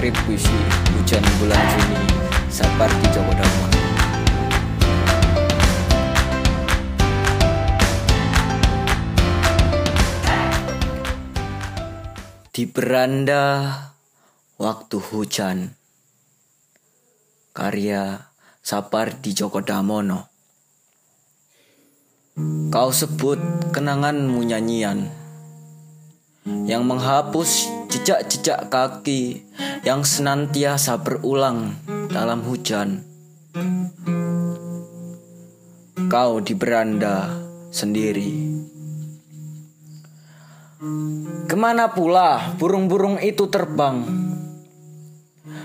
Manuskrip puisi Hujan Bulan Juni Sapardi Djoko Damono Di beranda waktu hujan Karya Sapardi Djoko Damono. Kau sebut kenanganmu nyanyian Yang menghapus jejak-jejak kaki Yang senantiasa berulang dalam hujan Kau di beranda sendiri Ke mana pula burung-burung itu terbang?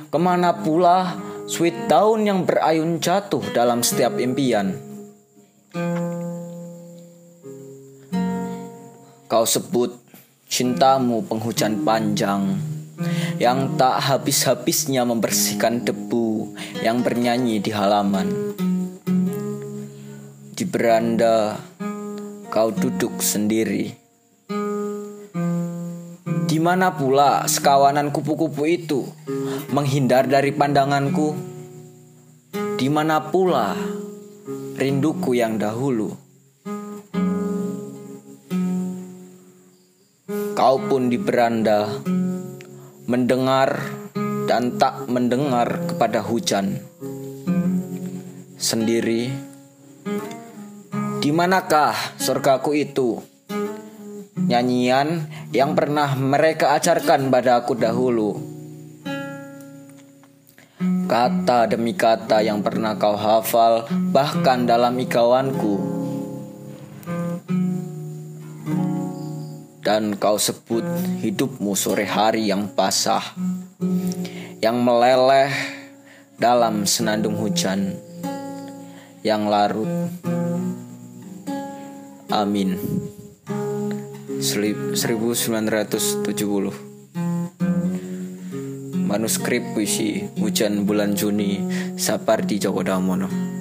Ke mana pula sweet daun yang berayun jatuh dalam setiap impian? Kau sebut cintamu penghujan panjang yang tak habis-habisnya membersihkan debu yang bernyanyi di halaman. Di beranda, kau duduk sendiri. Di mana pula sekawanan kupu-kupu itu menghindar dari pandanganku? Di mana pula rinduku yang dahulu? Kau pun di beranda mendengar dan tak mendengar kepada hujan. Sendiri, di manakah surgaku itu? nyanyian yang pernah mereka ajarkan pada aku dahulu. Kata demi kata yang pernah kau hafal, bahkan dalam ikawanku, dan kau sebut hidupmu sore hari yang basah, yang meleleh dalam senandung hujan yang larut. Amin. 1970 Manuskrip puisi Hujan Bulan Juni Sapardi Djoko Damono